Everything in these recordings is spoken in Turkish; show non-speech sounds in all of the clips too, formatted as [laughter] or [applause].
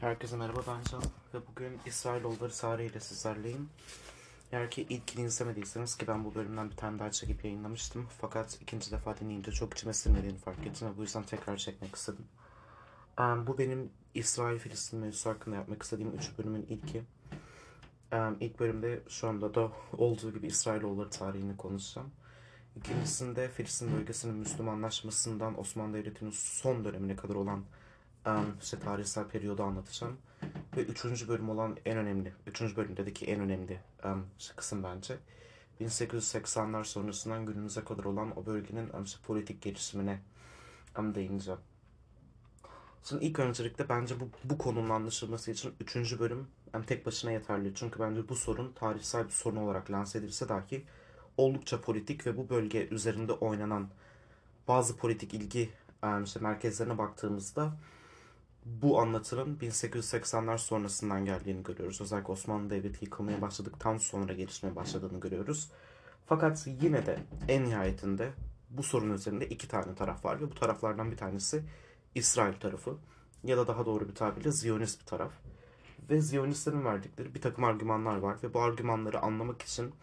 Herkese merhaba ben Can ve bugün İsrailoğulları tarihiyle sizlerleyim. Eğer ki ilkini izlemediyseniz ki ben bu bölümden bir tane daha çekip yayınlamıştım. Fakat ikinci defa dinleyince çok içime sinmediğini fark ettim ve bu yüzden tekrar çekmek istedim. Um, bu benim İsrail-Filistin mevzusu hakkında yapmak istediğim üç bölümün ilki. Um, ilk bölümde şu anda da olduğu gibi İsrailoğulları tarihini konuşacağım. İkincisinde Filistin bölgesinin Müslümanlaşmasından Osmanlı Devleti'nin son dönemine kadar olan işte tarihsel periyodu anlatacağım. Ve üçüncü bölüm olan en önemli, üçüncü bölümdeki en önemli kısım bence. 1880'ler sonrasından günümüze kadar olan o bölgenin politik gelişimine değineceğim. Şimdi ilk öncelikle bence bu, bu konunun anlaşılması için üçüncü bölüm um, tek başına yeterli. Çünkü bence bu sorun tarihsel bir sorun olarak lanse edilse dahi oldukça politik ve bu bölge üzerinde oynanan bazı politik ilgi işte merkezlerine baktığımızda bu anlatının 1880'ler sonrasından geldiğini görüyoruz. Özellikle Osmanlı Devleti yıkılmaya başladıktan sonra gelişmeye başladığını görüyoruz. Fakat yine de en nihayetinde bu sorun üzerinde iki tane taraf var ve bu taraflardan bir tanesi İsrail tarafı ya da daha doğru bir tabirle Ziyonist bir taraf. Ve Ziyonistlerin verdikleri bir takım argümanlar var ve bu argümanları anlamak için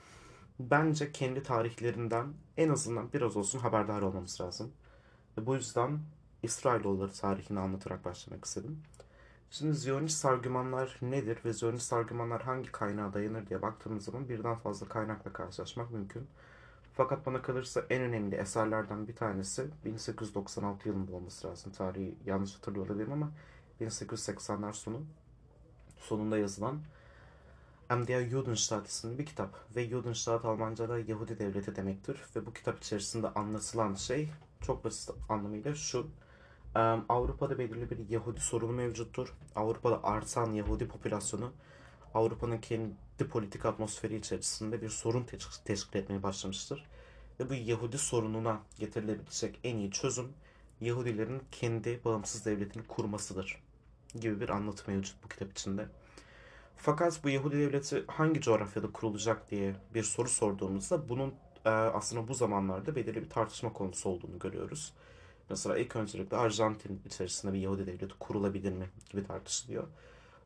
bence kendi tarihlerinden en azından biraz olsun haberdar olmamız lazım. Ve bu yüzden İsrailoğulları tarihini anlatarak başlamak istedim. Şimdi Ziyonist argümanlar nedir ve Ziyonist argümanlar hangi kaynağa dayanır diye baktığımız zaman birden fazla kaynakla karşılaşmak mümkün. Fakat bana kalırsa en önemli eserlerden bir tanesi 1896 yılında olması lazım. Tarihi yanlış hatırlıyor olabilirim ama 1880'ler sonu sonunda yazılan Am der Judenstaat isimli bir kitap ve Judenstaat Almanca'da Yahudi devleti demektir ve bu kitap içerisinde anlatılan şey çok basit anlamıyla şu Avrupa'da belirli bir Yahudi sorunu mevcuttur. Avrupa'da artan Yahudi popülasyonu Avrupa'nın kendi politik atmosferi içerisinde bir sorun teşkil etmeye başlamıştır. Ve bu Yahudi sorununa getirilebilecek en iyi çözüm Yahudilerin kendi bağımsız devletini kurmasıdır gibi bir anlatı mevcut bu kitap içinde. Fakat bu Yahudi devleti hangi coğrafyada kurulacak diye bir soru sorduğumuzda bunun aslında bu zamanlarda belirli bir tartışma konusu olduğunu görüyoruz. Mesela ilk öncelikle Arjantin içerisinde bir Yahudi devleti kurulabilir mi gibi tartışılıyor.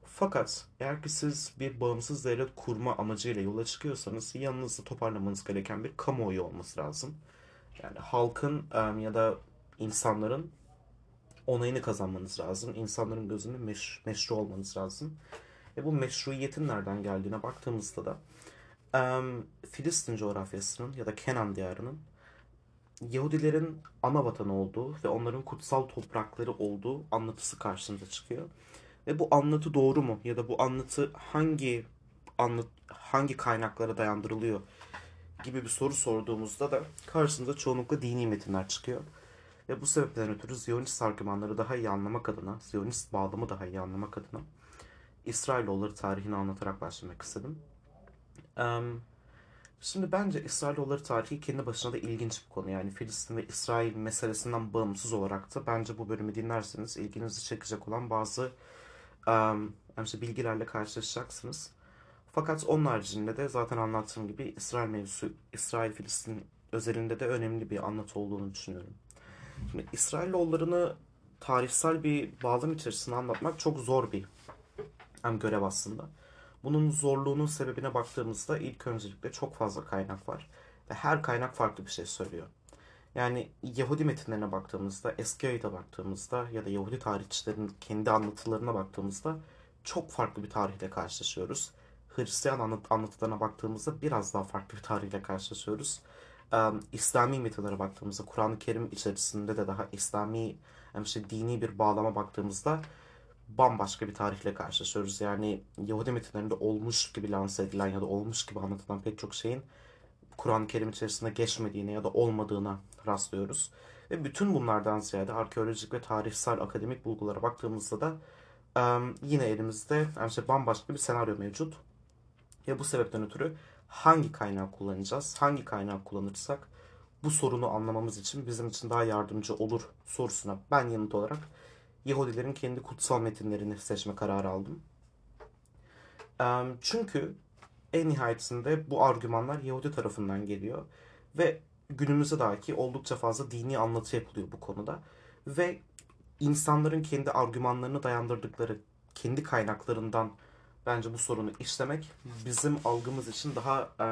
Fakat eğer ki siz bir bağımsız devlet kurma amacıyla yola çıkıyorsanız yanınızda toparlamanız gereken bir kamuoyu olması lazım. Yani halkın ya da insanların onayını kazanmanız lazım. İnsanların gözünde meş meşru olmanız lazım. Ve bu meşruiyetin nereden geldiğine baktığımızda da Filistin coğrafyasının ya da Kenan diyarının Yahudilerin ana vatanı olduğu ve onların kutsal toprakları olduğu anlatısı karşımıza çıkıyor. Ve bu anlatı doğru mu ya da bu anlatı hangi anlat hangi kaynaklara dayandırılıyor gibi bir soru sorduğumuzda da karşımıza çoğunlukla dini metinler çıkıyor. Ve bu sebepten ötürü Ziyonist argümanları daha iyi anlamak adına, Ziyonist bağlamı daha iyi anlamak adına İsrailoğulları tarihini anlatarak başlamak istedim. Um, Şimdi bence İsrailoğulları tarihi kendi başına da ilginç bir konu. Yani Filistin ve İsrail meselesinden bağımsız olarak da bence bu bölümü dinlerseniz ilginizi çekecek olan bazı um, bilgilerle karşılaşacaksınız. Fakat onun haricinde de zaten anlattığım gibi İsrail mevzusu, İsrail-Filistin özelinde de önemli bir anlatı olduğunu düşünüyorum. Şimdi İsrailoğullarını tarihsel bir bağlam içerisinde anlatmak çok zor bir hem görev aslında. Bunun zorluğunun sebebine baktığımızda ilk öncelikle çok fazla kaynak var. Ve her kaynak farklı bir şey söylüyor. Yani Yahudi metinlerine baktığımızda, eski ayda baktığımızda ya da Yahudi tarihçilerin kendi anlatılarına baktığımızda çok farklı bir tarihle karşılaşıyoruz. Hristiyan anlat anlatılarına baktığımızda biraz daha farklı bir tarihle karşılaşıyoruz. Ee, İslami metinlere baktığımızda, Kur'an-ı Kerim içerisinde de daha İslami, yani işte dini bir bağlama baktığımızda bambaşka bir tarihle karşılaşıyoruz. Yani Yahudi metinlerinde olmuş gibi lanse edilen ya da olmuş gibi anlatılan pek çok şeyin Kur'an-ı Kerim içerisinde geçmediğine ya da olmadığına rastlıyoruz. Ve bütün bunlardan ziyade arkeolojik ve tarihsel akademik bulgulara baktığımızda da yine elimizde yani işte bambaşka bir senaryo mevcut. Ya bu sebepten ötürü hangi kaynağı kullanacağız? Hangi kaynağı kullanırsak bu sorunu anlamamız için bizim için daha yardımcı olur sorusuna ben yanıt olarak Yahudilerin kendi kutsal metinlerini seçme kararı aldım. Çünkü en nihayetinde bu argümanlar Yahudi tarafından geliyor ve günümüzde dahi oldukça fazla dini anlatı yapılıyor bu konuda ve insanların kendi argümanlarını dayandırdıkları kendi kaynaklarından bence bu sorunu işlemek bizim algımız için daha e,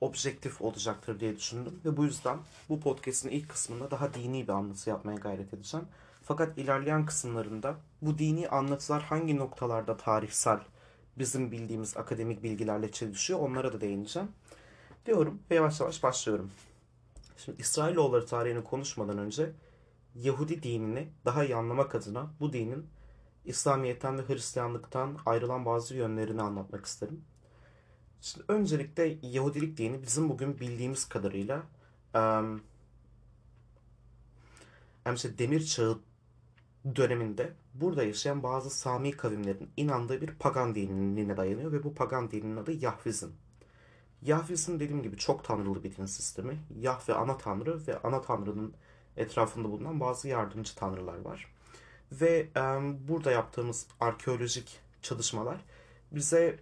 objektif olacaktır diye düşündüm. Ve bu yüzden bu podcast'in ilk kısmında daha dini bir anlatı yapmaya gayret edeceğim. Fakat ilerleyen kısımlarında bu dini anlatılar hangi noktalarda tarihsel bizim bildiğimiz akademik bilgilerle çelişiyor onlara da değineceğim. Diyorum ve yavaş yavaş başlıyorum. Şimdi İsrailoğulları tarihini konuşmadan önce Yahudi dinini daha iyi anlamak adına bu dinin İslamiyet'ten ve Hristiyanlıktan ayrılan bazı yönlerini anlatmak isterim. Şimdi öncelikle Yahudilik dini bizim bugün bildiğimiz kadarıyla um, işte demir çağı döneminde burada yaşayan bazı Sami kavimlerin inandığı bir pagan dinine dayanıyor ve bu pagan dinin adı Yahvizm. Yahvizm dediğim gibi çok tanrılı bir din sistemi. Yahve ana tanrı ve ana tanrının etrafında bulunan bazı yardımcı tanrılar var. Ve e, burada yaptığımız arkeolojik çalışmalar bize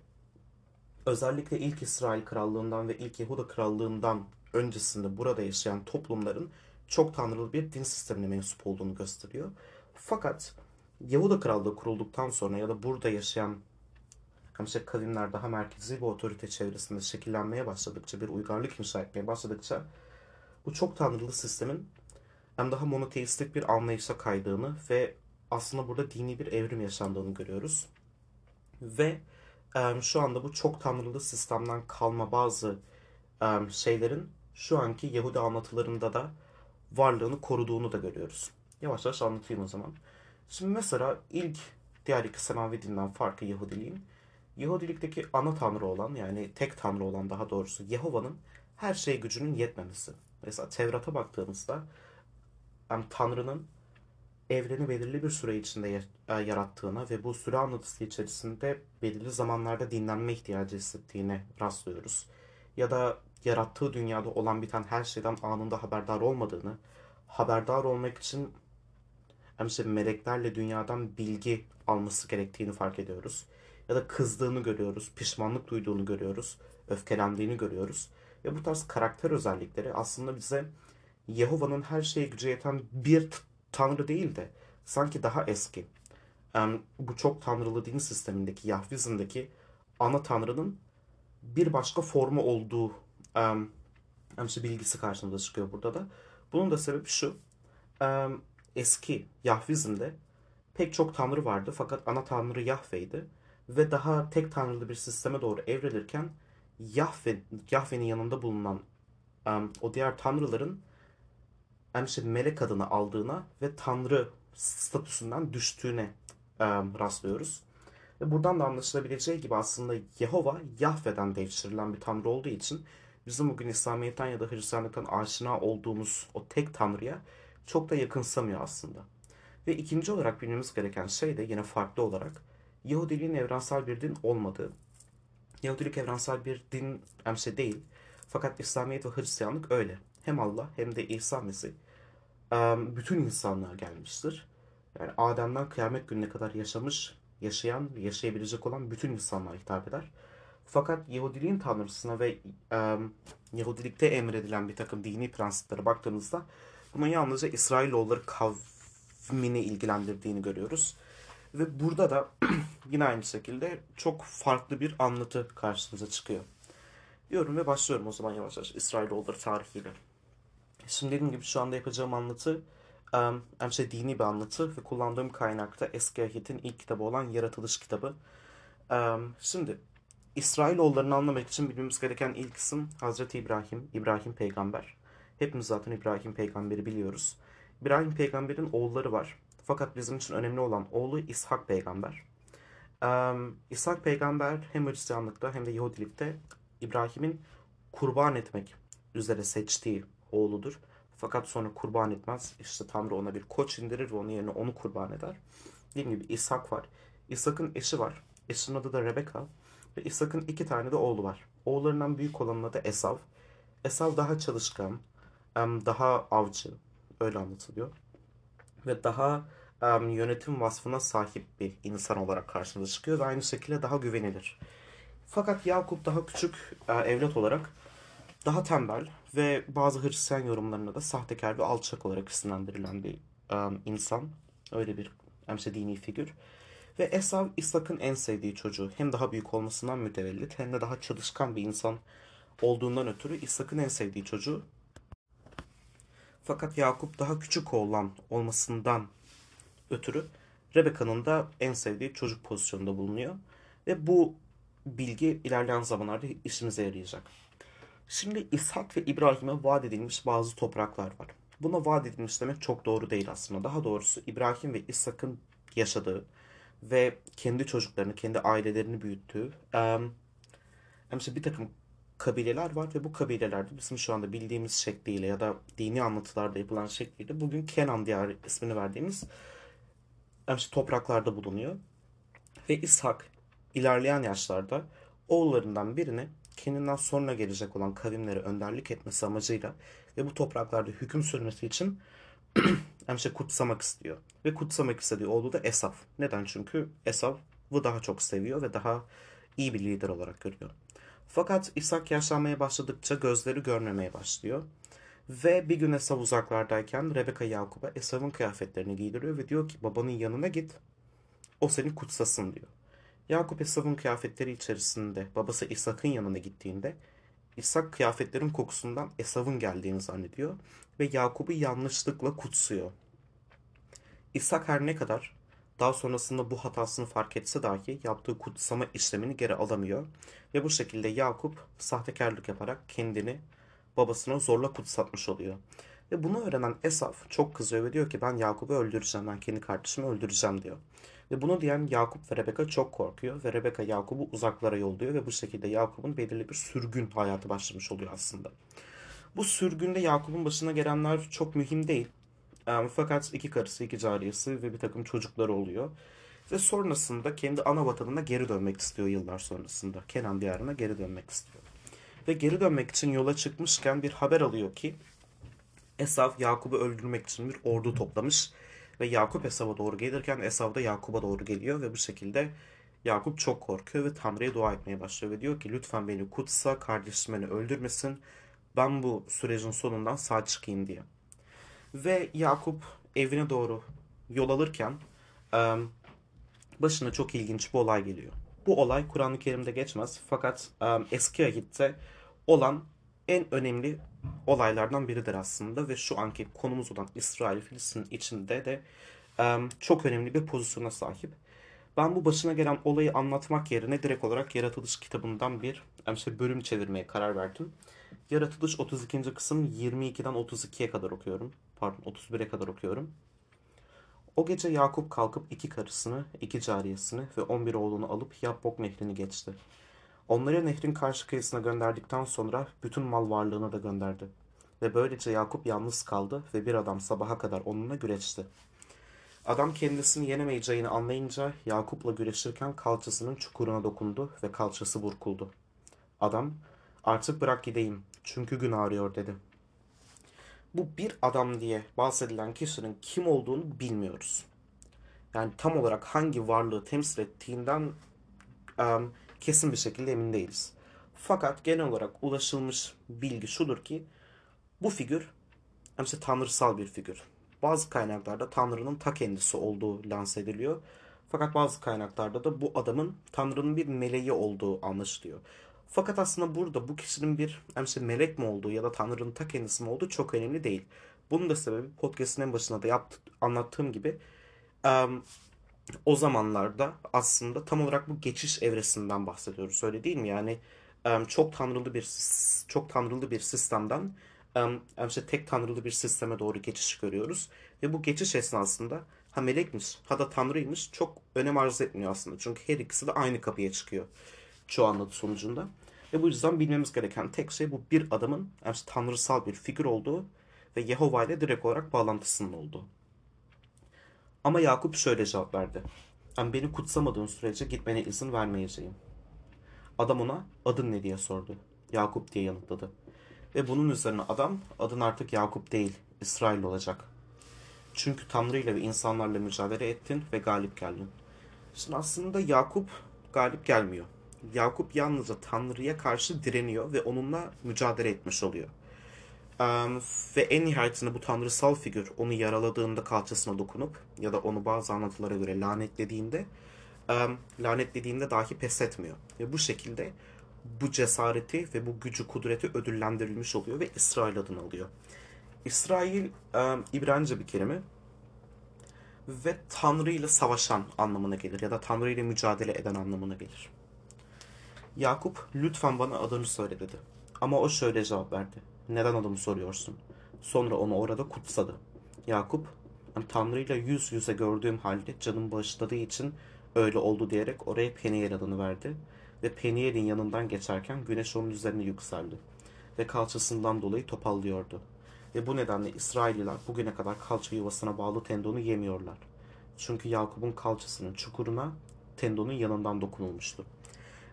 özellikle ilk İsrail Krallığından ve ilk Yahuda Krallığından öncesinde burada yaşayan toplumların çok tanrılı bir din sistemine mensup olduğunu gösteriyor. Fakat Yahuda Krallığı kurulduktan sonra ya da burada yaşayan işte kavimler daha merkezi bir otorite çevresinde şekillenmeye başladıkça, bir uygarlık inşa etmeye başladıkça bu çok tanrılı sistemin hem daha monoteistik bir anlayışa kaydığını ve aslında burada dini bir evrim yaşandığını görüyoruz. Ve e, şu anda bu çok tanrılı sistemden kalma bazı e, şeylerin şu anki Yahudi anlatılarında da varlığını koruduğunu da görüyoruz. Yavaş yavaş anlatayım o zaman. Şimdi mesela ilk diğer iki semavi dinden farkı Yahudiliğin. Yahudilikteki ana tanrı olan yani tek tanrı olan daha doğrusu Yehova'nın her şey gücünün yetmemesi. Mesela Tevrat'a baktığımızda yani Tanrı'nın evreni belirli bir süre içinde e, yarattığına ve bu süre anlatısı içerisinde belirli zamanlarda dinlenme ihtiyacı hissettiğine rastlıyoruz. Ya da yarattığı dünyada olan biten her şeyden anında haberdar olmadığını, haberdar olmak için işte meleklerle dünyadan bilgi alması gerektiğini fark ediyoruz. Ya da kızdığını görüyoruz, pişmanlık duyduğunu görüyoruz, öfkelendiğini görüyoruz. Ve bu tarz karakter özellikleri aslında bize Yehova'nın her şeye gücü yeten bir tanrı değil de sanki daha eski. Yani bu çok tanrılı din sistemindeki, Yahvizm'deki ana tanrının bir başka formu olduğu um, bilgisi karşımıza çıkıyor burada da. Bunun da sebebi şu. Eski Yahvizm'de pek çok tanrı vardı fakat ana tanrı Yahve'ydi. Ve daha tek tanrılı bir sisteme doğru evrilirken Yahve, Yahve'nin yanında bulunan um, o diğer tanrıların yani işte melek adını aldığına ve tanrı statüsünden düştüğüne um, rastlıyoruz. Ve buradan da anlaşılabileceği gibi aslında Yehova Yahve'den devşirilen bir tanrı olduğu için bizim bugün İslamiyet'ten ya da Hristiyanlıktan aşina olduğumuz o tek tanrıya çok da yakınsamıyor aslında. Ve ikinci olarak bilmemiz gereken şey de yine farklı olarak Yahudiliğin evrensel bir din olmadığı. Yahudilik evrensel bir din emse değil. Fakat İslamiyet ve Hristiyanlık öyle. Hem Allah hem de İsa Mesih bütün insanlığa gelmiştir. Yani Adem'den kıyamet gününe kadar yaşamış, yaşayan, yaşayabilecek olan bütün insanlığa hitap eder. Fakat Yahudiliğin tanrısına ve e, Yahudilikte emredilen bir takım dini prensiplere baktığımızda bunun yalnızca İsrailoğulları kavmini ilgilendirdiğini görüyoruz. Ve burada da [clears throat] yine aynı şekilde çok farklı bir anlatı karşımıza çıkıyor. Diyorum ve başlıyorum o zaman yavaş yavaş İsrailoğulları tarihiyle. Şimdi dediğim gibi şu anda yapacağım anlatı hem şey dini bir anlatı ve kullandığım kaynakta Eski Ahit'in ilk kitabı olan Yaratılış kitabı. Şimdi İsrailoğullarını anlamak için bilmemiz gereken ilk isim Hazreti İbrahim, İbrahim peygamber. Hepimiz zaten İbrahim peygamberi biliyoruz. İbrahim peygamberin oğulları var. Fakat bizim için önemli olan oğlu İshak peygamber. Um, İshak peygamber hem Hristiyanlıkta hem de Yahudilikte İbrahim'in kurban etmek üzere seçtiği oğludur. Fakat sonra kurban etmez. İşte Tanrı ona bir koç indirir ve onun yerine onu kurban eder. Dediğim gibi İshak var. İshak'ın eşi var. Eşinin adı da Rebeka. Ve İshak'ın iki tane de oğlu var. Oğullarından büyük olanın adı Esav. Esav daha çalışkan, daha avcı. Öyle anlatılıyor. Ve daha yönetim vasfına sahip bir insan olarak karşımıza çıkıyor ve aynı şekilde daha güvenilir. Fakat Yakup daha küçük e, evlat olarak daha tembel ve bazı Hristiyan yorumlarında da sahtekar ve alçak olarak isimlendirilen bir insan. Öyle bir hem dini figür. Ve Esav İshak'ın en sevdiği çocuğu. Hem daha büyük olmasından mütevellit hem de daha çalışkan bir insan olduğundan ötürü İshak'ın en sevdiği çocuğu. Fakat Yakup daha küçük oğlan olmasından ötürü Rebecca'nın da en sevdiği çocuk pozisyonunda bulunuyor. Ve bu bilgi ilerleyen zamanlarda işimize yarayacak. Şimdi İshak ve İbrahim'e vaat edilmiş bazı topraklar var. Buna vaat edilmiş demek çok doğru değil aslında. Daha doğrusu İbrahim ve İshak'ın yaşadığı ve kendi çocuklarını, kendi ailelerini büyüttüğü um, işte bir takım kabileler var ve bu kabilelerde bizim şu anda bildiğimiz şekliyle ya da dini anlatılarda yapılan şekliyle bugün Kenan diyarı ismini verdiğimiz işte topraklarda bulunuyor. Ve İshak ilerleyen yaşlarda oğullarından birini kendinden sonra gelecek olan kavimlere önderlik etmesi amacıyla ve bu topraklarda hüküm sürmesi için [clears throat] işte kutsamak istiyor. Ve kutsamak istediği oğlu da Esaf. Neden? Çünkü Esav'ı daha çok seviyor ve daha iyi bir lider olarak görüyor. Fakat İshak yaşlanmaya başladıkça gözleri görmemeye başlıyor. Ve bir gün Esav uzaklardayken Rebecca Yakup'a Esav'ın kıyafetlerini giydiriyor ve diyor ki babanın yanına git o seni kutsasın diyor. Yakup Esav'ın kıyafetleri içerisinde babası İshak'ın yanına gittiğinde İshak kıyafetlerin kokusundan Esav'ın geldiğini zannediyor ve Yakup'u yanlışlıkla kutsuyor. İshak her ne kadar daha sonrasında bu hatasını fark etse dahi yaptığı kutsama işlemini geri alamıyor ve bu şekilde Yakup sahtekarlık yaparak kendini babasına zorla kutsatmış oluyor. Ve bunu öğrenen Esaf çok kızıyor ve diyor ki ben Yakup'u öldüreceğim, ben kendi kardeşimi öldüreceğim diyor. Ve bunu diyen Yakup ve Rebeka çok korkuyor ve Rebeka Yakup'u uzaklara yolluyor ve bu şekilde Yakup'un belirli bir sürgün hayatı başlamış oluyor aslında. Bu sürgünde Yakup'un başına gelenler çok mühim değil. Fakat iki karısı, iki cariyesi ve bir takım çocukları oluyor. Ve sonrasında kendi ana vatanına geri dönmek istiyor yıllar sonrasında. Kenan diyarına geri dönmek istiyor. Ve geri dönmek için yola çıkmışken bir haber alıyor ki Esav Yakup'u öldürmek için bir ordu toplamış ve Yakup Esav'a doğru gelirken Esav da Yakup'a doğru geliyor ve bu şekilde Yakup çok korkuyor ve Tanrı'ya dua etmeye başlıyor ve diyor ki lütfen beni kutsa, kardeşim öldürmesin. Ben bu sürecin sonundan sağ çıkayım diye. Ve Yakup evine doğru yol alırken başına çok ilginç bir olay geliyor. Bu olay Kur'an-ı Kerim'de geçmez fakat eski ahitte olan en önemli olaylardan biridir aslında ve şu anki konumuz olan İsrail Filistin içinde de çok önemli bir pozisyona sahip. Ben bu başına gelen olayı anlatmak yerine direkt olarak Yaratılış kitabından bir işte bölüm çevirmeye karar verdim. Yaratılış 32. kısım 22'den 32'ye kadar okuyorum. Pardon 31'e kadar okuyorum. O gece Yakup kalkıp iki karısını, iki cariyesini ve 11 oğlunu alıp Yabbok nehrini geçti. Onları nehrin karşı kıyısına gönderdikten sonra bütün mal varlığını da gönderdi. Ve böylece Yakup yalnız kaldı ve bir adam sabaha kadar onunla güreşti. Adam kendisini yenemeyeceğini anlayınca Yakup'la güreşirken kalçasının çukuruna dokundu ve kalçası burkuldu. Adam, artık bırak gideyim çünkü gün ağrıyor dedi. Bu bir adam diye bahsedilen kişinin kim olduğunu bilmiyoruz. Yani tam olarak hangi varlığı temsil ettiğinden um, kesin bir şekilde emin değiliz. Fakat genel olarak ulaşılmış bilgi şudur ki bu figür işte tanrısal bir figür. Bazı kaynaklarda Tanrı'nın ta kendisi olduğu lanse ediliyor. Fakat bazı kaynaklarda da bu adamın Tanrı'nın bir meleği olduğu anlaşılıyor. Fakat aslında burada bu kişinin bir işte melek mi olduğu ya da Tanrı'nın ta kendisi mi olduğu çok önemli değil. Bunun da sebebi podcast'ın en başında da yaptı, anlattığım gibi um, o zamanlarda aslında tam olarak bu geçiş evresinden bahsediyoruz. Öyle değil mi? Yani çok tanrılı bir çok tanrılı bir sistemden işte tek tanrılı bir sisteme doğru geçiş görüyoruz. Ve bu geçiş esnasında ha melekmiş ha da tanrıymış çok önem arz etmiyor aslında. Çünkü her ikisi de aynı kapıya çıkıyor çoğu anlatı sonucunda. Ve bu yüzden bilmemiz gereken tek şey bu bir adamın işte tanrısal bir figür olduğu ve Yehova ile direkt olarak bağlantısının olduğu. Ama Yakup şöyle cevap verdi. Ben beni kutsamadığın sürece gitmene izin vermeyeceğim. Adam ona adın ne diye sordu. Yakup diye yanıtladı. Ve bunun üzerine adam adın artık Yakup değil İsrail olacak. Çünkü Tanrı ile ve insanlarla mücadele ettin ve galip geldin. Şimdi aslında Yakup galip gelmiyor. Yakup yalnızca Tanrı'ya karşı direniyor ve onunla mücadele etmiş oluyor. Ve en nihayetinde bu tanrısal figür onu yaraladığında kalçasına dokunup ya da onu bazı anlatılara göre lanetlediğinde lanetlediğinde dahi pes etmiyor. Ve bu şekilde bu cesareti ve bu gücü, kudreti ödüllendirilmiş oluyor ve İsrail adını alıyor. İsrail um, İbranice bir kelime ve Tanrı ile savaşan anlamına gelir ya da Tanrı ile mücadele eden anlamına gelir. Yakup lütfen bana adını söyle dedi. Ama o şöyle cevap verdi. Neden adımı soruyorsun? Sonra onu orada kutsadı. Yakup Tanrı ile yüz yüze gördüğüm halde canım bağışladığı için öyle oldu diyerek oraya Peniel adını verdi. Ve Peniel'in yanından geçerken güneş onun üzerine yükseldi. Ve kalçasından dolayı topallıyordu. Ve bu nedenle İsrailliler bugüne kadar kalça yuvasına bağlı tendonu yemiyorlar. Çünkü Yakup'un kalçasının çukuruna tendonun yanından dokunulmuştu.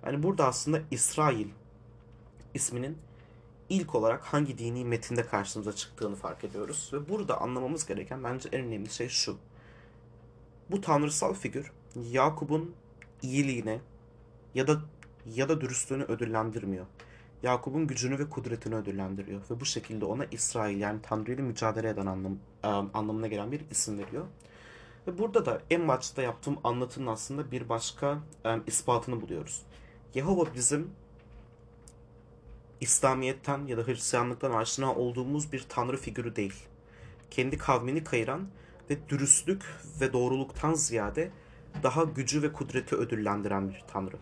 Yani burada aslında İsrail isminin ilk olarak hangi dini metinde karşımıza çıktığını fark ediyoruz. Ve burada anlamamız gereken bence en önemli şey şu. Bu tanrısal figür Yakup'un iyiliğine ya da ya da dürüstlüğünü ödüllendirmiyor. Yakup'un gücünü ve kudretini ödüllendiriyor ve bu şekilde ona İsrail yani Tanrı ile mücadele eden anlam, anlamına gelen bir isim veriyor. Ve burada da en başta yaptığım anlatının aslında bir başka um, ispatını buluyoruz. Yehova bizim İslamiyet'ten ya da Hristiyanlıktan aşina olduğumuz bir tanrı figürü değil. Kendi kavmini kayıran ve dürüstlük ve doğruluktan ziyade daha gücü ve kudreti ödüllendiren bir tanrı.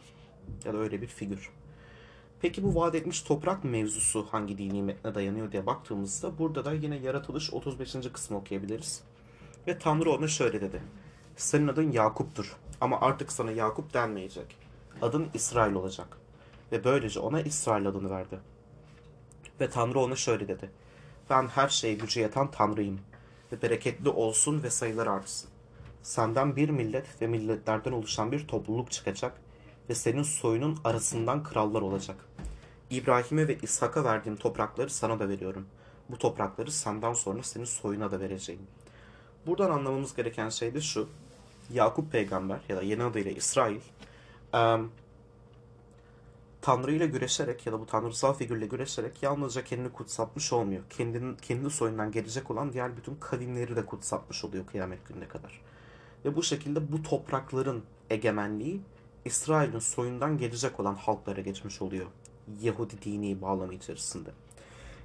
Ya da öyle bir figür. Peki bu vaat etmiş toprak mevzusu hangi dini metne dayanıyor diye baktığımızda burada da yine yaratılış 35. kısmı okuyabiliriz. Ve Tanrı ona şöyle dedi. Senin adın Yakup'tur ama artık sana Yakup denmeyecek. Adın İsrail olacak. Ve böylece ona İsrail adını verdi. Ve Tanrı ona şöyle dedi. Ben her şeye gücü yeten Tanrıyım. Ve bereketli olsun ve sayılar artsın. Senden bir millet ve milletlerden oluşan bir topluluk çıkacak ve senin soyunun arasından krallar olacak. İbrahim'e ve İshak'a verdiğim toprakları sana da veriyorum. Bu toprakları senden sonra senin soyuna da vereceğim. Buradan anlamamız gereken şey de şu. Yakup peygamber ya da yeni adıyla İsrail Tanrı ile güreşerek ya da bu tanrısal figürle güreşerek yalnızca kendini kutsatmış olmuyor. Kendinin, kendi soyundan gelecek olan diğer bütün kavimleri de kutsatmış oluyor kıyamet gününe kadar. Ve bu şekilde bu toprakların egemenliği İsrail'in soyundan gelecek olan halklara geçmiş oluyor. Yahudi dini bağlamı içerisinde.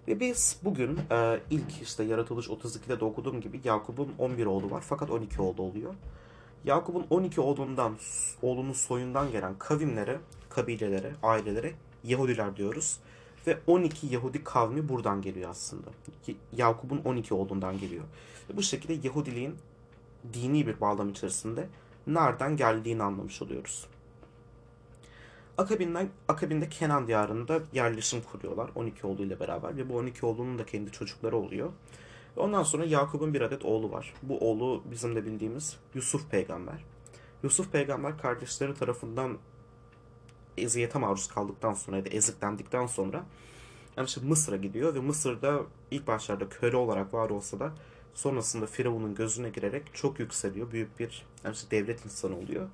Ve biz bugün e, ilk işte Yaratılış 32'de de okuduğum gibi Yakup'un 11 oğlu var fakat 12 oğlu oluyor. Yakup'un 12 oğlundan, oğlunun soyundan gelen kavimlere, kabilelere, ailelere Yahudiler diyoruz. Ve 12 Yahudi kavmi buradan geliyor aslında. Yakup'un 12 oğlundan geliyor. Bu şekilde Yahudiliğin dini bir bağlam içerisinde nereden geldiğini anlamış oluyoruz. Akabinden, akabinde Kenan diyarında yerleşim kuruyorlar 12 oğluyla beraber ve bu 12 oğlunun da kendi çocukları oluyor. Ondan sonra Yakup'un bir adet oğlu var. Bu oğlu bizim de bildiğimiz Yusuf peygamber. Yusuf peygamber kardeşleri tarafından eziyete maruz kaldıktan sonra ya da eziklendikten sonra yani işte Mısır'a gidiyor ve Mısır'da ilk başlarda köle olarak var olsa da sonrasında Firavun'un gözüne girerek çok yükseliyor. Büyük bir yani işte devlet insanı oluyor.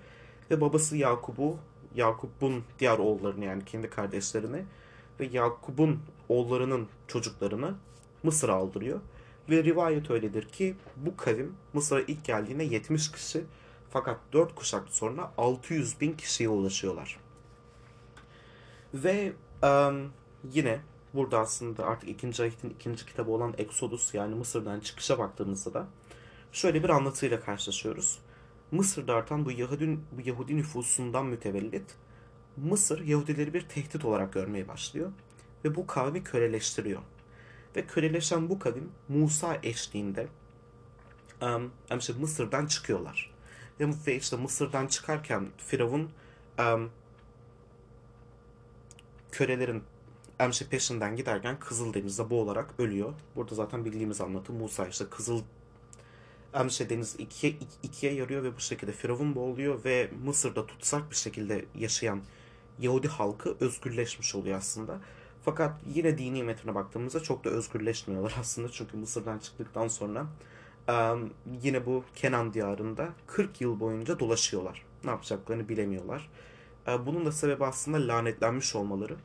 Ve babası Yakup'u, Yakup'un diğer oğullarını yani kendi kardeşlerini ve Yakup'un oğullarının çocuklarını Mısır'a aldırıyor. Ve rivayet öyledir ki bu kavim Mısır'a ilk geldiğinde 70 kişi fakat 4 kuşak sonra 600 bin kişiye ulaşıyorlar. Ve um, yine burada aslında artık ikinci ayetin ikinci kitabı olan Exodus yani Mısır'dan çıkışa baktığımızda da şöyle bir anlatıyla karşılaşıyoruz. Mısır'da artan bu Yahudi, bu Yahudi nüfusundan mütevellit Mısır Yahudileri bir tehdit olarak görmeye başlıyor ve bu kavmi köleleştiriyor. Ve köleleşen bu kavim Musa eşliğinde um, işte Mısır'dan çıkıyorlar. Ve işte Mısır'dan çıkarken Firavun um, kölelerin Emşe peşinden giderken Kızıldeniz'de boğularak ölüyor. Burada zaten bildiğimiz anlatı Musa işte Kızıl Emşe deniz ikiye, ikiye yarıyor ve bu şekilde Firavun boğuluyor ve Mısır'da tutsak bir şekilde yaşayan Yahudi halkı özgürleşmiş oluyor aslında. Fakat yine dini metine baktığımızda çok da özgürleşmiyorlar [laughs] aslında. Çünkü Mısır'dan çıktıktan sonra yine bu Kenan diyarında 40 yıl boyunca dolaşıyorlar. Ne yapacaklarını bilemiyorlar. Bunun da sebebi aslında lanetlenmiş olmaları.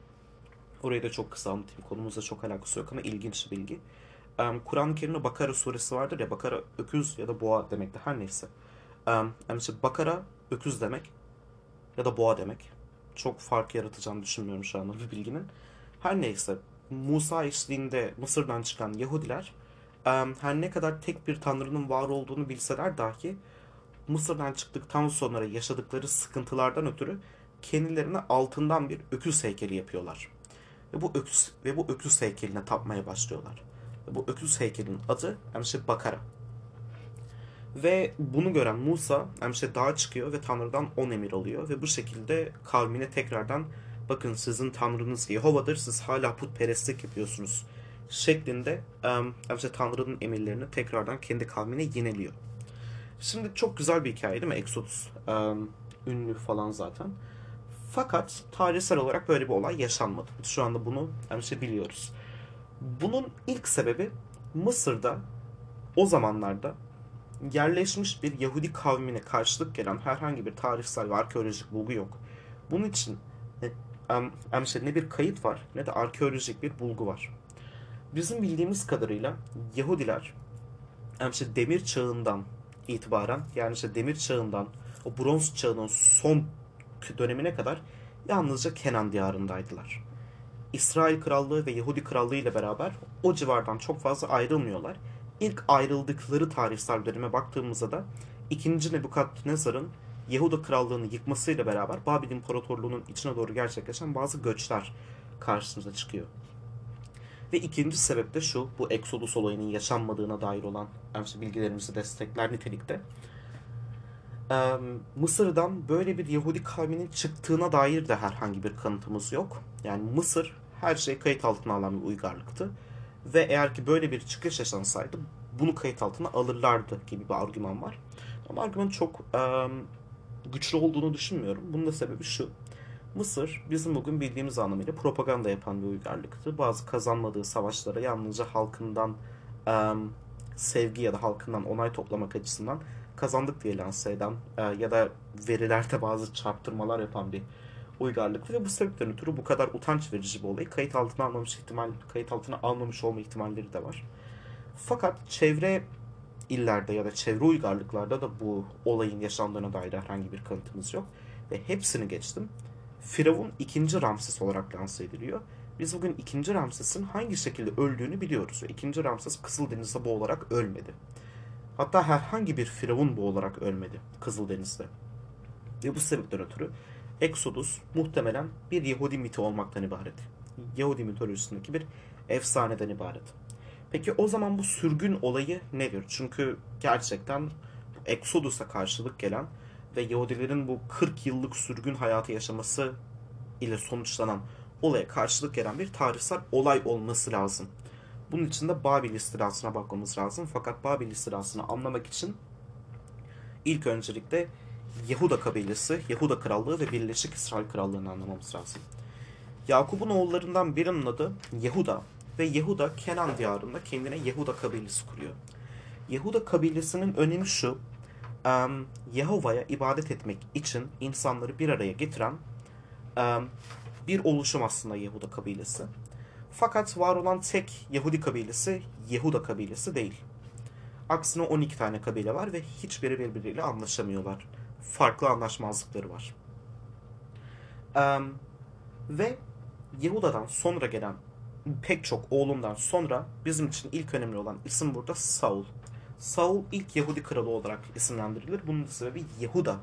Orayı da çok kısa anlatayım. Konumuzla çok alakası yok ama ilginç bir bilgi. Kur'an-ı Kerim'de Bakara suresi vardır ya. Bakara öküz ya da boğa demekti. Her neyse. Yani işte Bakara öküz demek ya da boğa demek. Çok fark yaratacağını düşünmüyorum şu anda bu bilginin. Her neyse. Musa eşliğinde Mısır'dan çıkan Yahudiler her ne kadar tek bir tanrının var olduğunu bilseler dahi Mısır'dan çıktıktan sonra yaşadıkları sıkıntılardan ötürü kendilerine altından bir öküz heykeli yapıyorlar. Ve bu öküz ve bu öküz heykeline tapmaya başlıyorlar. Ve bu öküz heykelinin adı Emşe Bakara. Ve bunu gören Musa Emşe dağa çıkıyor ve Tanrı'dan on emir alıyor ve bu şekilde kavmine tekrardan bakın sizin Tanrınız Yehova'dır siz hala putperestlik yapıyorsunuz şeklinde Emşe Tanrı'nın emirlerini tekrardan kendi kavmine yeniliyor. Şimdi çok güzel bir hikaye değil mi Exodus? ünlü falan zaten. Fakat tarihsel olarak böyle bir olay yaşanmadı. Şu anda bunu işte biliyoruz. Bunun ilk sebebi Mısır'da o zamanlarda yerleşmiş bir Yahudi kavmine karşılık gelen herhangi bir tarihsel ve arkeolojik bulgu yok. Bunun için işte ne bir kayıt var ne de arkeolojik bir bulgu var. Bizim bildiğimiz kadarıyla Yahudiler işte demir çağından itibaren yani işte demir çağından o bronz çağının son dönemine kadar yalnızca Kenan diyarındaydılar. İsrail Krallığı ve Yahudi Krallığı ile beraber o civardan çok fazla ayrılmıyorlar. İlk ayrıldıkları tarihsel döneme baktığımızda da 2. Nebukadnezar'ın Yahuda Krallığı'nı yıkmasıyla beraber Babil İmparatorluğu'nun içine doğru gerçekleşen bazı göçler karşımıza çıkıyor. Ve ikinci sebep de şu, bu Exodus olayının yaşanmadığına dair olan bilgilerimizi destekler nitelikte. Mısır'dan böyle bir Yahudi kavminin çıktığına dair de herhangi bir kanıtımız yok. Yani Mısır her şey kayıt altına alan bir uygarlıktı. Ve eğer ki böyle bir çıkış yaşansaydı bunu kayıt altına alırlardı gibi bir argüman var. Ama argüman çok e, güçlü olduğunu düşünmüyorum. Bunun da sebebi şu. Mısır bizim bugün bildiğimiz anlamıyla propaganda yapan bir uygarlıktı. Bazı kazanmadığı savaşlara yalnızca halkından e, sevgi ya da halkından onay toplamak açısından kazandık diye lanse eden e, ya da verilerde bazı çarptırmalar yapan bir uygarlık ve bu sebepten ötürü bu kadar utanç verici bir olayı kayıt altına almamış ihtimal kayıt altına almamış olma ihtimalleri de var. Fakat çevre illerde ya da çevre uygarlıklarda da bu olayın yaşandığına dair herhangi bir kanıtımız yok. Ve hepsini geçtim. Firavun ikinci Ramses olarak lanse ediliyor. Biz bugün ikinci Ramses'in hangi şekilde öldüğünü biliyoruz. Ve ikinci Ramses Kızıldeniz'de boğularak ölmedi. Hatta herhangi bir firavun boğularak ölmedi Kızıldeniz'de. Ve bu sebepten ötürü Exodus muhtemelen bir Yahudi miti olmaktan ibaret. Yahudi mitolojisindeki bir efsaneden ibaret. Peki o zaman bu sürgün olayı nedir? Çünkü gerçekten Exodus'a karşılık gelen ve Yahudilerin bu 40 yıllık sürgün hayatı yaşaması ile sonuçlanan olaya karşılık gelen bir tarihsel olay olması lazım. Bunun için de Babil istilasına bakmamız lazım. Fakat Babil istilasını anlamak için ilk öncelikle Yahuda kabilesi, Yahuda krallığı ve Birleşik İsrail krallığını anlamamız lazım. Yakup'un oğullarından birinin adı Yehuda ve Yehuda Kenan diyarında kendine Yehuda kabilesi kuruyor. Yehuda kabilesinin önemi şu, um, Yehova'ya ibadet etmek için insanları bir araya getiren um, bir oluşum aslında Yehuda kabilesi. Fakat var olan tek Yahudi kabilesi Yehuda kabilesi değil. Aksine 12 tane kabile var ve hiçbiri birbiriyle anlaşamıyorlar. Farklı anlaşmazlıkları var. Um, ve Yehuda'dan sonra gelen pek çok oğlundan sonra bizim için ilk önemli olan isim burada Saul. Saul ilk Yahudi kralı olarak isimlendirilir. Bunun da sebebi Yehuda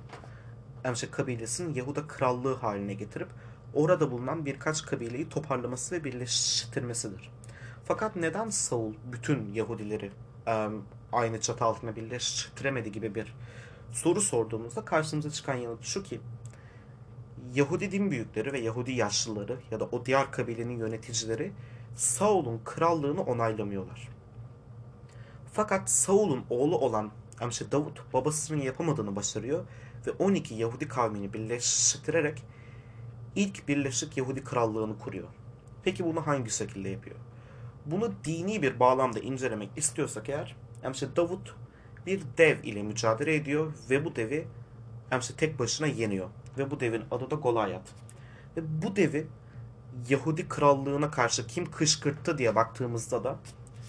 yani kabilesinin Yehuda krallığı haline getirip orada bulunan birkaç kabileyi toparlaması ve birleştirmesidir. Fakat neden Saul bütün Yahudileri aynı çatı altında birleştiremedi gibi bir soru sorduğumuzda karşımıza çıkan yanıt şu ki Yahudi din büyükleri ve Yahudi yaşlıları ya da o diğer kabilenin yöneticileri Saul'un krallığını onaylamıyorlar. Fakat Saul'un oğlu olan Amşe Davut babasının yapamadığını başarıyor ve 12 Yahudi kavmini birleştirerek ilk Birleşik Yahudi Krallığını kuruyor. Peki bunu hangi şekilde yapıyor? Bunu dini bir bağlamda incelemek istiyorsak eğer, işte Davut bir dev ile mücadele ediyor ve bu devi işte tek başına yeniyor. Ve bu devin adı da Goliath. Ve bu devi Yahudi krallığına karşı kim kışkırttı diye baktığımızda da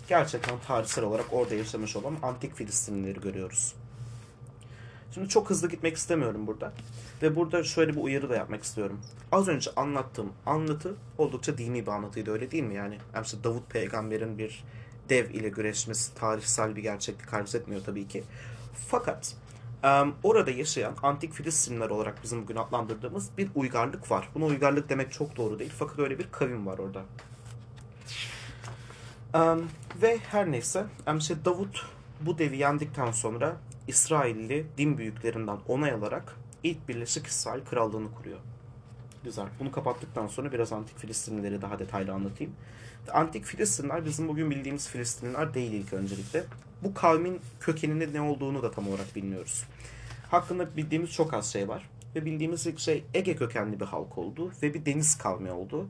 gerçekten tarihsel olarak orada yaşamış olan antik Filistinlileri görüyoruz. Şimdi çok hızlı gitmek istemiyorum burada. Ve burada şöyle bir uyarı da yapmak istiyorum. Az önce anlattığım anlatı oldukça dini bir anlatıydı öyle değil mi? Yani mesela Davut peygamberin bir dev ile güreşmesi tarihsel bir gerçeklik arz tabii ki. Fakat orada yaşayan antik Filistinler olarak bizim bugün adlandırdığımız bir uygarlık var. Buna uygarlık demek çok doğru değil fakat öyle bir kavim var orada. Ve her neyse işte Davut bu devi yendikten sonra İsrailli din büyüklerinden onay alarak ilk Birleşik İsrail Krallığını kuruyor. Güzel. Bunu kapattıktan sonra biraz antik Filistinlileri daha detaylı anlatayım. Antik Filistinler bizim bugün bildiğimiz Filistinliler değil ilk öncelikle. Bu kavmin kökeninde ne olduğunu da tam olarak bilmiyoruz. Hakkında bildiğimiz çok az şey var. Ve bildiğimiz ilk şey Ege kökenli bir halk oldu ve bir deniz kavmi oldu.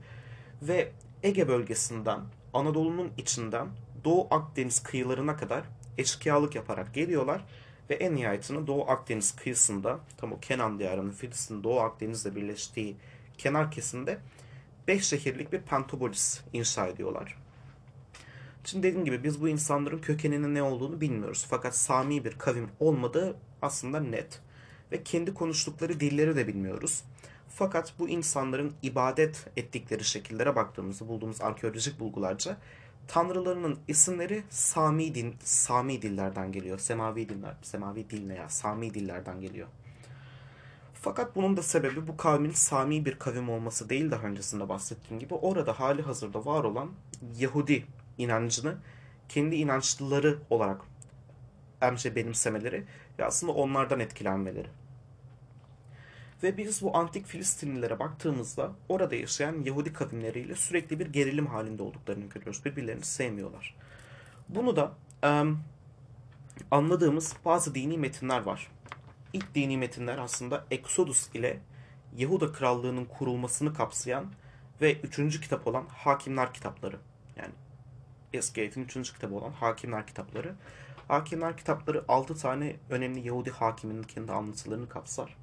Ve Ege bölgesinden, Anadolu'nun içinden Doğu Akdeniz kıyılarına kadar eşkıyalık yaparak geliyorlar ve en nihayetinde Doğu Akdeniz kıyısında tam o Kenan diyarının Filistin Doğu Akdeniz'le birleştiği kenar kesimde 5 şehirlik bir Pentapolis inşa ediyorlar. Şimdi dediğim gibi biz bu insanların kökeninin ne olduğunu bilmiyoruz. Fakat Sami bir kavim olmadığı aslında net. Ve kendi konuştukları dilleri de bilmiyoruz. Fakat bu insanların ibadet ettikleri şekillere baktığımızda bulduğumuz arkeolojik bulgularca tanrılarının isimleri Sami din Sami dillerden geliyor. Semavi diller, Semavi dil ne ya? Sami dillerden geliyor. Fakat bunun da sebebi bu kavmin Sami bir kavim olması değil daha öncesinde bahsettiğim gibi orada hali hazırda var olan Yahudi inancını kendi inançlıları olarak emce benimsemeleri ve aslında onlardan etkilenmeleri. Ve biz bu antik Filistinlilere baktığımızda orada yaşayan Yahudi kavimleriyle sürekli bir gerilim halinde olduklarını görüyoruz. Birbirlerini sevmiyorlar. Bunu da e, anladığımız bazı dini metinler var. İlk dini metinler aslında Exodus ile Yahuda Krallığı'nın kurulmasını kapsayan ve üçüncü kitap olan Hakimler kitapları. Yani eski eğitim üçüncü kitabı olan Hakimler kitapları. Hakimler kitapları altı tane önemli Yahudi hakiminin kendi anlatılarını kapsar.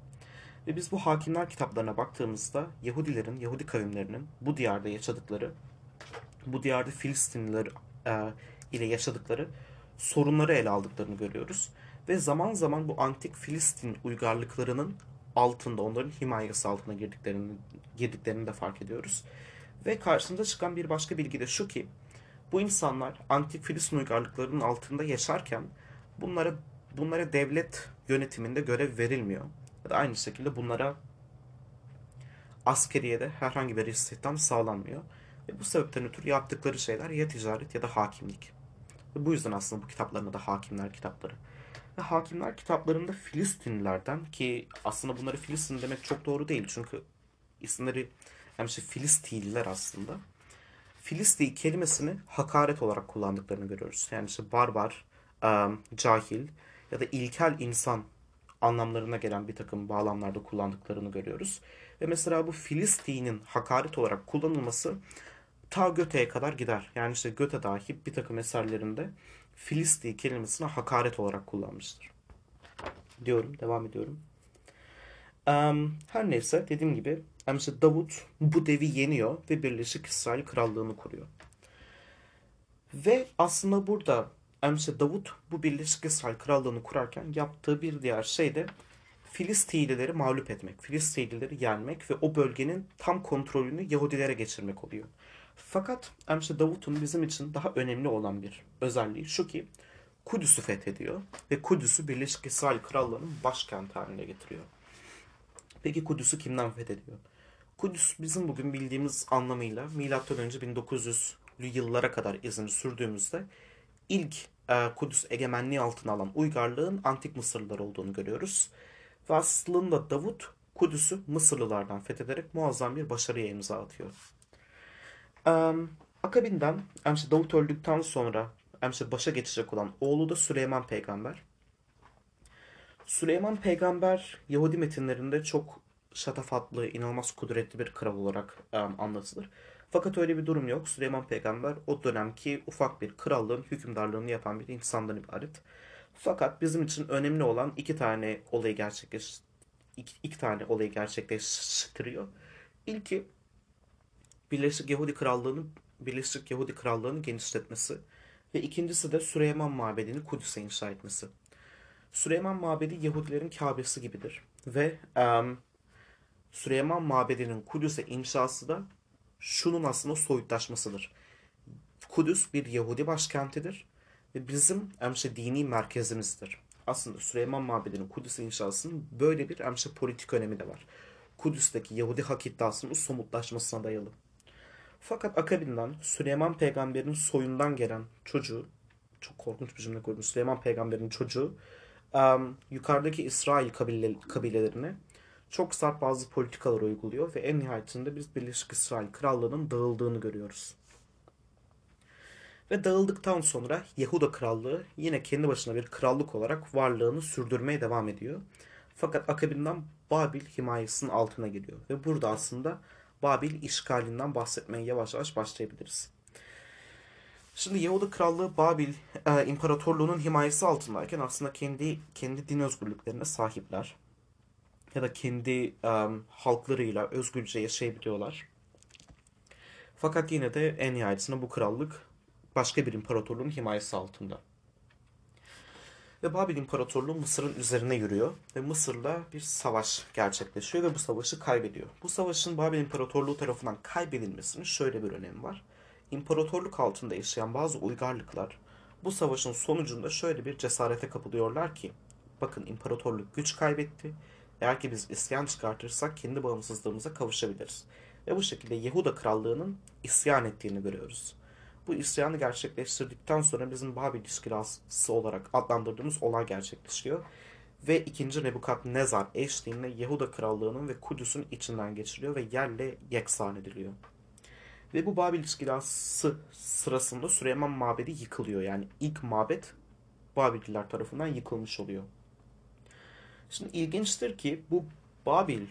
Ve biz bu hakimler kitaplarına baktığımızda Yahudilerin, Yahudi kavimlerinin bu diyarda yaşadıkları, bu diyarda Filistinliler e, ile yaşadıkları sorunları ele aldıklarını görüyoruz. Ve zaman zaman bu antik Filistin uygarlıklarının altında, onların himayesi altına girdiklerini, girdiklerini de fark ediyoruz. Ve karşımıza çıkan bir başka bilgi de şu ki, bu insanlar antik Filistin uygarlıklarının altında yaşarken bunlara bunlara devlet yönetiminde görev verilmiyor. Ya da aynı şekilde bunlara askeriyede herhangi bir istihdam sağlanmıyor. Ve bu sebepten ötürü yaptıkları şeyler ya ticaret ya da hakimlik. Ve bu yüzden aslında bu kitaplarına da hakimler kitapları. Ve hakimler kitaplarında Filistinlilerden ki aslında bunları Filistin demek çok doğru değil. Çünkü isimleri hem şey Filistililer aslında. Filisti kelimesini hakaret olarak kullandıklarını görüyoruz. Yani işte barbar, cahil ya da ilkel insan anlamlarına gelen bir takım bağlamlarda kullandıklarını görüyoruz. Ve mesela bu Filistin'in hakaret olarak kullanılması ta Göte'ye kadar gider. Yani işte Göte dahi bir takım eserlerinde Filisti kelimesine hakaret olarak kullanmıştır. Diyorum, devam ediyorum. Um, her neyse dediğim gibi işte Davut bu devi yeniyor ve Birleşik İsrail Krallığını kuruyor. Ve aslında burada işte Davut bu Birleşik İsrail Krallığını kurarken yaptığı bir diğer şey de Filistilileri mağlup etmek, Filistilileri yenmek ve o bölgenin tam kontrolünü Yahudilere geçirmek oluyor. Fakat işte Davut'un bizim için daha önemli olan bir özelliği şu ki Kudüs'ü fethediyor ve Kudüs'ü Birleşik İsrail Krallığı'nın başkenti haline getiriyor. Peki Kudüs'ü kimden fethediyor? Kudüs bizim bugün bildiğimiz anlamıyla M.Ö. 1900'lü yıllara kadar izini sürdüğümüzde ilk e, Kudüs egemenliği altına alan uygarlığın antik Mısırlılar olduğunu görüyoruz. Ve aslında Davut Kudüs'ü Mısırlılardan fethederek muazzam bir başarıya imza atıyor. Um, akabinden işte Davut öldükten sonra işte başa geçecek olan oğlu da Süleyman peygamber. Süleyman peygamber Yahudi metinlerinde çok şatafatlı, inanılmaz kudretli bir kral olarak um, anlatılır. Fakat öyle bir durum yok. Süleyman peygamber o dönemki ufak bir krallığın hükümdarlığını yapan bir insandan ibaret. Fakat bizim için önemli olan iki tane olayı gerçekleş iki, iki tane olayı gerçekleştiriyor. İlki Birleşik Yahudi Krallığı'nın Birleşik Yahudi Krallığı'nı genişletmesi ve ikincisi de Süleyman Mabedi'ni Kudüs'e inşa etmesi. Süleyman Mabedi Yahudilerin Kabe'si gibidir ve em, Süleyman Mabedi'nin Kudüs'e inşası da şunun aslında soyutlaşmasıdır. Kudüs bir Yahudi başkentidir ve bizim emşe dini merkezimizdir. Aslında Süleyman Mabedi'nin Kudüs'e inşasının böyle bir emşe politik önemi de var. Kudüs'teki Yahudi hak iddiasının somutlaşmasına dayalı. Fakat akabinden Süleyman peygamberin soyundan gelen çocuğu, çok korkunç bir cümle kurdum, Süleyman peygamberin çocuğu yukarıdaki İsrail kabile, kabilelerine çok sert bazı politikalar uyguluyor ve en nihayetinde biz Birleşik İsrail Krallığı'nın dağıldığını görüyoruz. Ve dağıldıktan sonra Yahuda Krallığı yine kendi başına bir krallık olarak varlığını sürdürmeye devam ediyor. Fakat akabinden Babil himayesinin altına giriyor. Ve burada aslında Babil işgalinden bahsetmeye yavaş yavaş başlayabiliriz. Şimdi Yahuda Krallığı Babil e, İmparatorluğu'nun himayesi altındayken aslında kendi kendi din özgürlüklerine sahipler. Ya da kendi e, halklarıyla özgürce yaşayabiliyorlar. Fakat yine de en nihayetinde bu krallık başka bir imparatorluğun himayesi altında. Ve Babil İmparatorluğu Mısır'ın üzerine yürüyor ve Mısır'la bir savaş gerçekleşiyor ve bu savaşı kaybediyor. Bu savaşın Babil İmparatorluğu tarafından kaybedilmesinin şöyle bir önemi var. İmparatorluk altında yaşayan bazı uygarlıklar bu savaşın sonucunda şöyle bir cesarete kapılıyorlar ki bakın imparatorluk güç kaybetti. Eğer ki biz isyan çıkartırsak kendi bağımsızlığımıza kavuşabiliriz. Ve bu şekilde Yehuda Krallığı'nın isyan ettiğini görüyoruz. Bu isyanı gerçekleştirdikten sonra bizim Babil istilası olarak adlandırdığımız olay gerçekleşiyor. Ve 2. Nebukadnezar eşliğinde Yehuda Krallığı'nın ve Kudüs'ün içinden geçiriliyor ve yerle yeksan ediliyor. Ve bu Babil istilası sırasında Süleyman Mabedi yıkılıyor. Yani ilk mabet Babiller tarafından yıkılmış oluyor. Şimdi ilginçtir ki bu Babil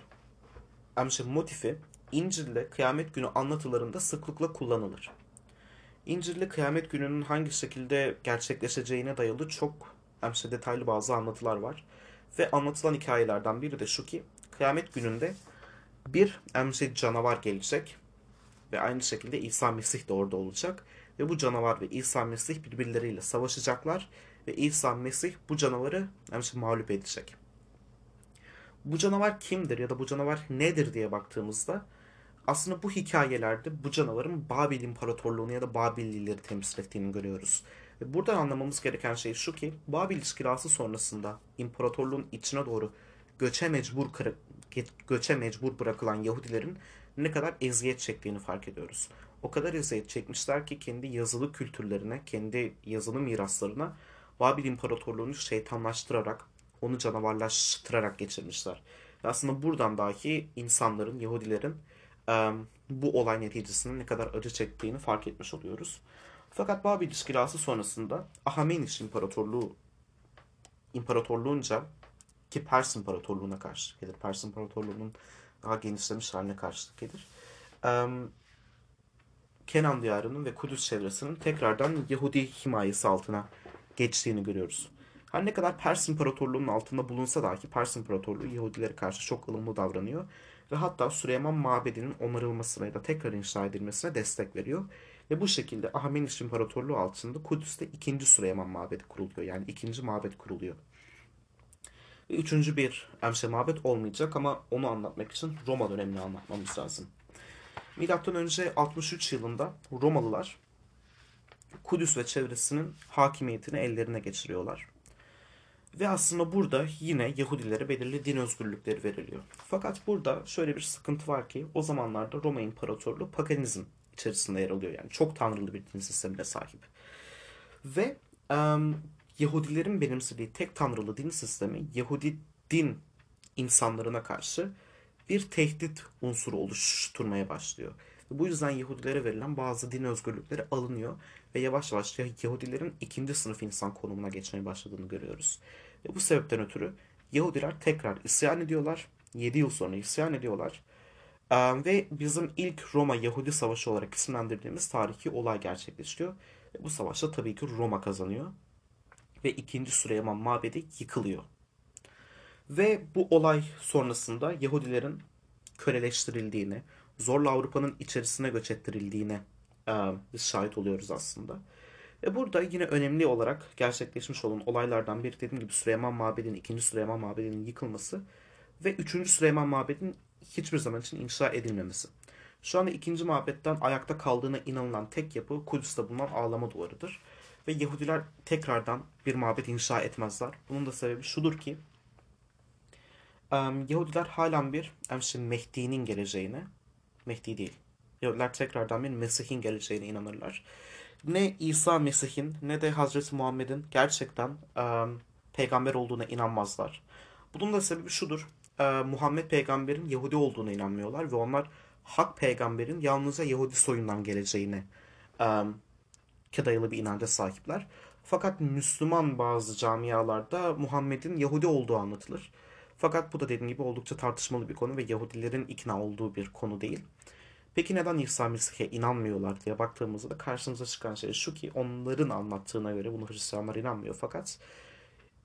emşe motifi İncil'de kıyamet günü anlatılarında sıklıkla kullanılır. İncil'de kıyamet gününün hangi şekilde gerçekleşeceğine dayalı çok emşe detaylı bazı anlatılar var. Ve anlatılan hikayelerden biri de şu ki kıyamet gününde bir emşe canavar gelecek ve aynı şekilde İsa Mesih de orada olacak. Ve bu canavar ve İsa Mesih birbirleriyle savaşacaklar ve İsa Mesih bu canavarı emşe mağlup edecek. Bu canavar kimdir ya da bu canavar nedir diye baktığımızda aslında bu hikayelerde bu canavarın Babil İmparatorluğunu ya da Babillileri temsil ettiğini görüyoruz. Ve buradan anlamamız gereken şey şu ki Babil istilası sonrasında imparatorluğun içine doğru göçe mecbur göçe mecbur bırakılan Yahudilerin ne kadar eziyet çektiğini fark ediyoruz. O kadar eziyet çekmişler ki kendi yazılı kültürlerine, kendi yazılı miraslarına Babil İmparatorluğunu şeytanlaştırarak, onu canavarlaştırarak geçirmişler. Ve aslında buradan dahi insanların, Yahudilerin bu olay neticesinde ne kadar acı çektiğini fark etmiş oluyoruz. Fakat Babil istilası sonrasında Ahameniş İmparatorluğu imparatorluğunca ki Pers İmparatorluğu'na karşı gelir. Pers İmparatorluğu'nun daha genişlemiş haline karşılık gelir. Kenan diyarının ve Kudüs çevresinin tekrardan Yahudi himayesi altına geçtiğini görüyoruz. Her ne kadar Pers İmparatorluğu'nun altında bulunsa dahi Pers İmparatorluğu Yahudilere karşı çok ılımlı davranıyor ve hatta Süleyman Mabedi'nin onarılmasına ya da tekrar inşa edilmesine destek veriyor. Ve bu şekilde Ahmeniş İmparatorluğu altında Kudüs'te ikinci Süleyman Mabedi kuruluyor. Yani ikinci mabet kuruluyor. Ve üçüncü bir emşe mabet olmayacak ama onu anlatmak için Roma dönemini anlatmamız lazım. Milattan önce 63 yılında Romalılar Kudüs ve çevresinin hakimiyetini ellerine geçiriyorlar. Ve aslında burada yine Yahudilere belirli din özgürlükleri veriliyor. Fakat burada şöyle bir sıkıntı var ki o zamanlarda Roma İmparatorluğu paganizm içerisinde yer alıyor. Yani çok tanrılı bir din sistemine sahip. Ve um, Yahudilerin benimsediği tek tanrılı din sistemi Yahudi din insanlarına karşı bir tehdit unsuru oluşturmaya başlıyor. Bu yüzden Yahudilere verilen bazı din özgürlükleri alınıyor ve yavaş yavaş Yahudilerin ikinci sınıf insan konumuna geçmeye başladığını görüyoruz. Ve bu sebepten ötürü Yahudiler tekrar isyan ediyorlar. 7 yıl sonra isyan ediyorlar. ve bizim ilk Roma Yahudi Savaşı olarak isimlendirdiğimiz tarihi olay gerçekleşiyor. Bu savaşta tabii ki Roma kazanıyor. Ve ikinci Süleyman Mabedi yıkılıyor. Ve bu olay sonrasında Yahudilerin köleleştirildiğini, zorla Avrupa'nın içerisine göç ettirildiğine e, biz şahit oluyoruz aslında. Ve burada yine önemli olarak gerçekleşmiş olan olaylardan biri dediğim gibi Süleyman Mabedi'nin, 2. Süleyman Mabedi'nin yıkılması ve 3. Süleyman Mabedi'nin hiçbir zaman için inşa edilmemesi. Şu anda ikinci mabetten ayakta kaldığına inanılan tek yapı Kudüs'te bulunan ağlama duvarıdır. Ve Yahudiler tekrardan bir mabet inşa etmezler. Bunun da sebebi şudur ki Yahudiler halen bir Mehdi'nin geleceğine, Mehdi değil, Yahudiler tekrardan bir Mesih'in geleceğine inanırlar. Ne İsa Mesih'in ne de Hazreti Muhammed'in gerçekten peygamber olduğuna inanmazlar. Bunun da sebebi şudur. Muhammed peygamberin Yahudi olduğuna inanmıyorlar ve onlar hak peygamberin yalnızca Yahudi soyundan geleceğine e, dayalı bir inanca sahipler. Fakat Müslüman bazı camialarda Muhammed'in Yahudi olduğu anlatılır. Fakat bu da dediğim gibi oldukça tartışmalı bir konu ve Yahudilerin ikna olduğu bir konu değil. Peki neden İsa Mesih'e inanmıyorlar diye baktığımızda da karşımıza çıkan şey şu ki onların anlattığına göre bunu Hristiyanlar inanmıyor fakat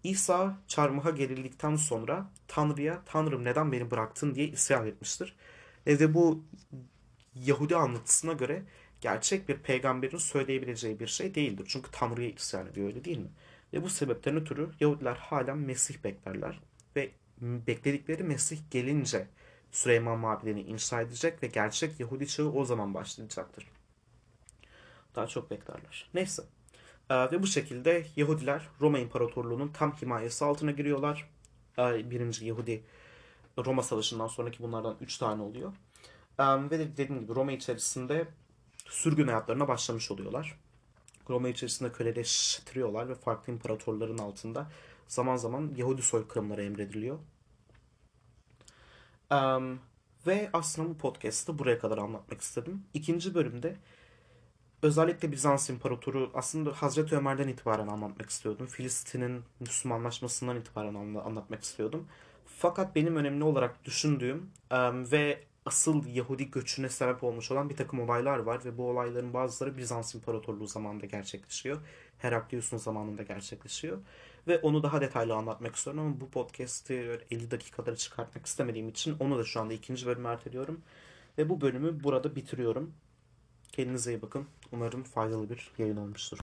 İsa çarmıha gerildikten sonra Tanrı'ya Tanrım neden beni bıraktın diye isyan etmiştir. Ve bu Yahudi anlatısına göre gerçek bir peygamberin söyleyebileceği bir şey değildir. Çünkü Tanrı'ya isyan ediyor öyle değil mi? Ve bu sebepten ötürü Yahudiler halen Mesih beklerler. Ve bekledikleri Mesih gelince Süleyman Mabedi'ni inşa edecek ve gerçek Yahudi çağı o zaman başlayacaktır. Daha çok beklerler. Neyse. Ee, ve bu şekilde Yahudiler Roma İmparatorluğu'nun tam himayesi altına giriyorlar. Ee, birinci Yahudi Roma Savaşı'ndan sonraki bunlardan 3 tane oluyor. Um, ve dediğim gibi Roma içerisinde sürgün hayatlarına başlamış oluyorlar. Roma içerisinde köleleştiriyorlar ve farklı imparatorların altında zaman zaman Yahudi soykırımları emrediliyor. Um, ve aslında bu podcast'ı buraya kadar anlatmak istedim. İkinci bölümde özellikle Bizans İmparatoru aslında Hazreti Ömer'den itibaren anlatmak istiyordum. Filistin'in Müslümanlaşmasından itibaren anlatmak istiyordum. Fakat benim önemli olarak düşündüğüm um, ve asıl Yahudi göçüne sebep olmuş olan bir takım olaylar var ve bu olayların bazıları Bizans İmparatorluğu zamanında gerçekleşiyor. Heraklius'un zamanında gerçekleşiyor. Ve onu daha detaylı anlatmak istiyorum ama bu podcast'i 50 dakikaları çıkartmak istemediğim için onu da şu anda ikinci bölüme erteliyorum. Ve bu bölümü burada bitiriyorum. Kendinize iyi bakın. Umarım faydalı bir yayın olmuştur.